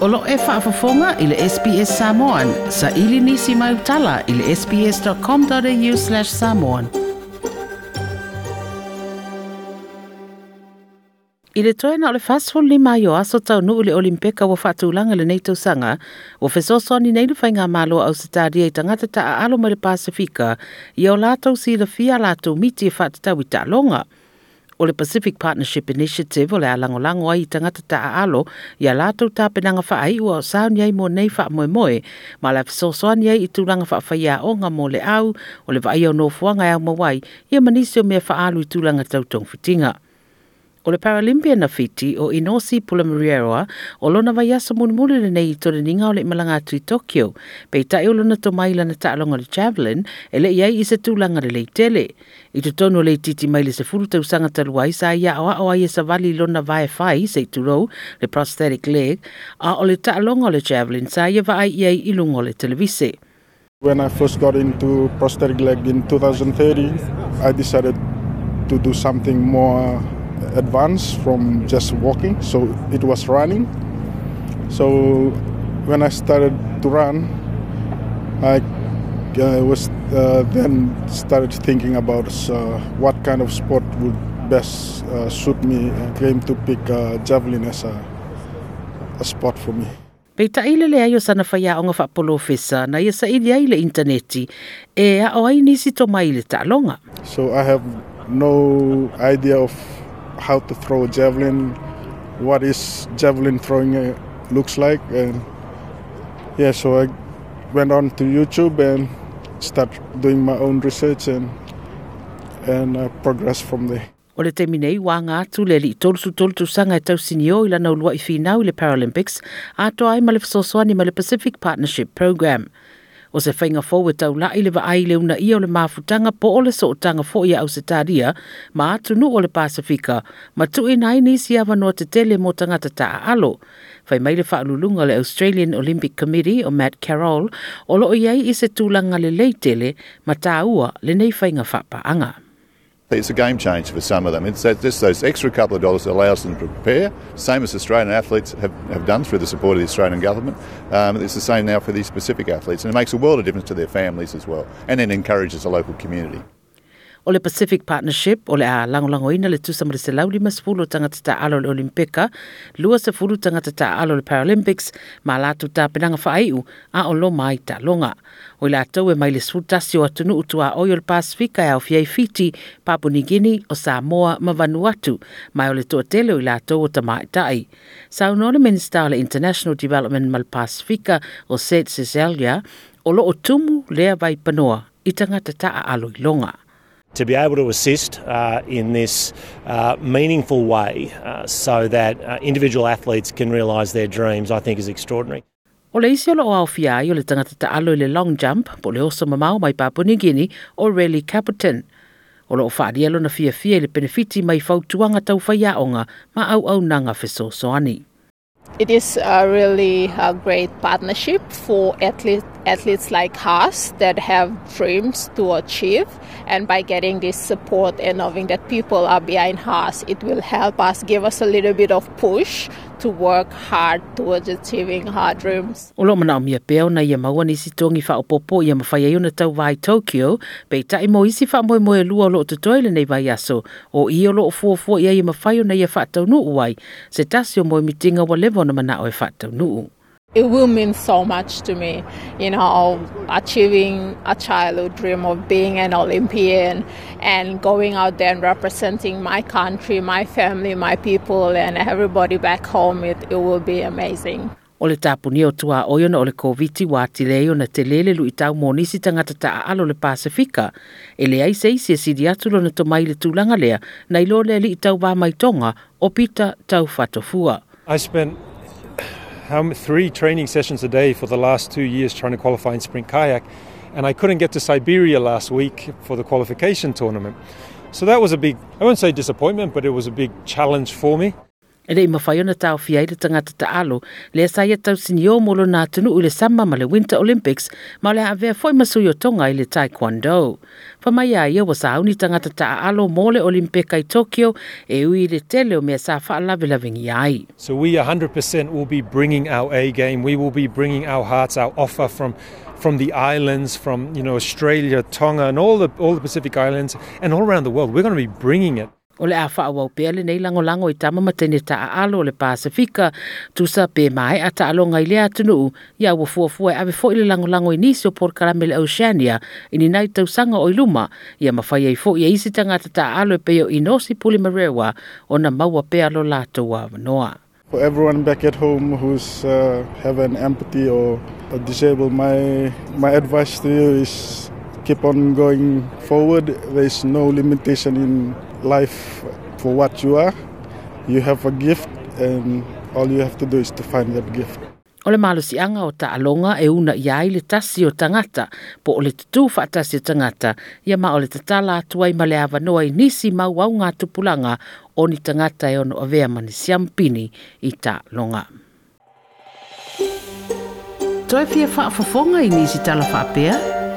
Olo e whaafafonga i le SPS Samoan. Sa ili nisi mai utala i le sps.com.au slash samoan. I le toena o le fastful lima i o aso tau nuu le olimpeka wa whaatulanga le nei tausanga, wa fesoso ni nei le whainga malo au se tādia i tangata ta a alo mai le Pasifika, i o lātou si le fia lātou miti e whaatatau i tā longa. O le Pacific Partnership Initiative o le alangolango ai i tangata ta a alo, i a lātou tāpenanga wha ai ua o saun iai mo nei wha moe moe, ma la fesosoni ai i tūranga wha o ngā mō le au, o le vai o no fuanga au mawai, i a manisio mea wha alu i tūranga tautong fitinga. O le Paralympia na fiti o Inosi Pulamurieroa o lona vai asa muni le nei i tore ninga o le malanga atu i Tokyo. Pei tai o lona to mai lana taalonga le Javelin e le iai i se tūlanga le leitele. I te tonu le titi mai le se furu tau sanga talu ai sa ia o a ia sa vali lona vai fai se turo le prosthetic leg a o le taalonga le Javelin sa ia va ai iai ilungo le televise. When I first got into prosthetic leg in 2030, I decided to do something more advanced from just walking. So it was running. So when I started to run, I uh, was uh, then started thinking about uh, what kind of sport would best uh, suit me. I came to pick uh, javelin as a, a sport for me. Pei ta ile le ai o sana whai a onga whaapolo fesa na ia sa ili ai le interneti e a o ai nisi to mai le talonga. So I have no idea of how to throw a javelin, what is javelin throwing uh, looks like, and yeah, so I went on to YouTube and start doing my own research and and uh, progress from there. O le temi nei wā ngā tu le li tolu tolu tu sanga e tau sinio i lana ulua i whinau i le Paralympics a to ai ma le Pacific Partnership Program. O se whainga forward tau lai i le wa ai le ia o le mafutanga po o le so tanga fo ia au se tāria ma atu nu o le Pasifika ma tu i nai nisi awa noa te tele mo tangata ta alo. Whai mai le whaalulunga le Australian Olympic Committee o Matt Carroll o loo iai i se tūlanga le leitele ma tāua le nei whainga whapaanga. It's a game changer for some of them. It's just those extra couple of dollars that allows them to prepare, same as Australian athletes have, have done through the support of the Australian government. Um, it's the same now for these specific athletes, and it makes a world of difference to their families as well, and it encourages the local community. o le Pacific Partnership o le a langolangoina le tusa ma se lauli lima sefulu o tangata taalo le Olimpeka, lua sefulu tangata taalo le Paralympics ma latu tapenaga faaiʻu a o loma ai longa. o i latou e mai le sefulutasi o atunuu a o le pasifika e aofiai fiti papunigini o samoa ma vanuatu mai o le toʻatele o i latou o tamaʻitaʻi saunoa le minista o le international development ma le pasifika o sed seselia o loo tumu lea vai panoa i tagata taʻaalo i longa. To be able to assist uh, in this uh, meaningful way uh, so that uh, individual athletes can realise their dreams, I think is extraordinary. O le isi o lo au ai o le tangata ta alo i le long jump, po le oso mamau mai Papua New Guinea o Rayleigh Capitan. O lo o whaari alo na fia fia le benefiti mai fautuanga tau whaia onga ma au au nanga feso soani. It is a really a great partnership for athlete, athletes like us that have dreams to achieve. And by getting this support and knowing that people are behind us, it will help us give us a little bit of push to work hard towards achieving our dreams. O lo mana o mia peo na ia maua nisi tongi wha o popo ia mawhai ai una tau vai Tokyo, pei tai mo isi wha moe moe lua o lo te toile nei vai aso, o i o lo o fua fua ia ia mawhai o na ia wha tau nuu wai, se tasi o moe mitinga wa levo na mana o e wha tau nuu. It will mean so much to me, you know, achieving a childhood dream of being an Olympian and going out there and representing my country, my family, my people, and everybody back home. It, it will be amazing. O le tāpuni o tua oio na o le COVID wa te leo na te lele lu i tau mō nisi tangata ta alo le Pasifika. E le ai sei se sidi atu lo na tomai le tūlanga lea na ilo le li i tau wā mai tonga o pita tau whatofua. I spent um, three training sessions a day for the last two years trying to qualify in sprint kayak, and I couldn't get to Siberia last week for the qualification tournament. So that was a big, I won't say disappointment, but it was a big challenge for me. E mawhai ona tau fia le tangata ta alo, le sa ia tau sini o molo nā tunu i le sama ma le Winter Olympics, ma le avea foi masui o tonga i le Taekwondo. Pa mai a ia wasa auni tangata ta alo mo le Olimpeka i Tokyo, e ui le tele o mea sa wha lawe lawengi ai. So we 100% will be bringing our A game. We will be bringing our hearts, our offer from from the islands, from you know Australia, Tonga, and all the all the Pacific Islands, and all around the world. We're going to be bringing it. O le a wha awau le nei lango lango i tama matene ta a alo le Pasifika, tusa pē mai a ta alonga i lea tunu, i ua fua fua e ave fo i le lango lango i nisi o por karamele Oceania, i ni nai tau sanga o iluma, a mawhai ei fo i a isi tangata ta alo e peo i nosi puli marewa, o na maua pe alo lato wa noa. For everyone back at home who's uh, have an empathy or, or disabled, my my advice to you is keep on going forward. There's no limitation in life for what you are. You have a gift, and all you have to do is to find that gift. O le malosianga o ta alonga e una ia i le tasi o tangata, po o le tutu whaatasi o tangata, ia ma o le tatala atua i male awa noa i nisi mau au ngā tupulanga o ni tangata e ono avea mani siampini i ta longa. Toi fia whaafafonga i nisi tala whaapea?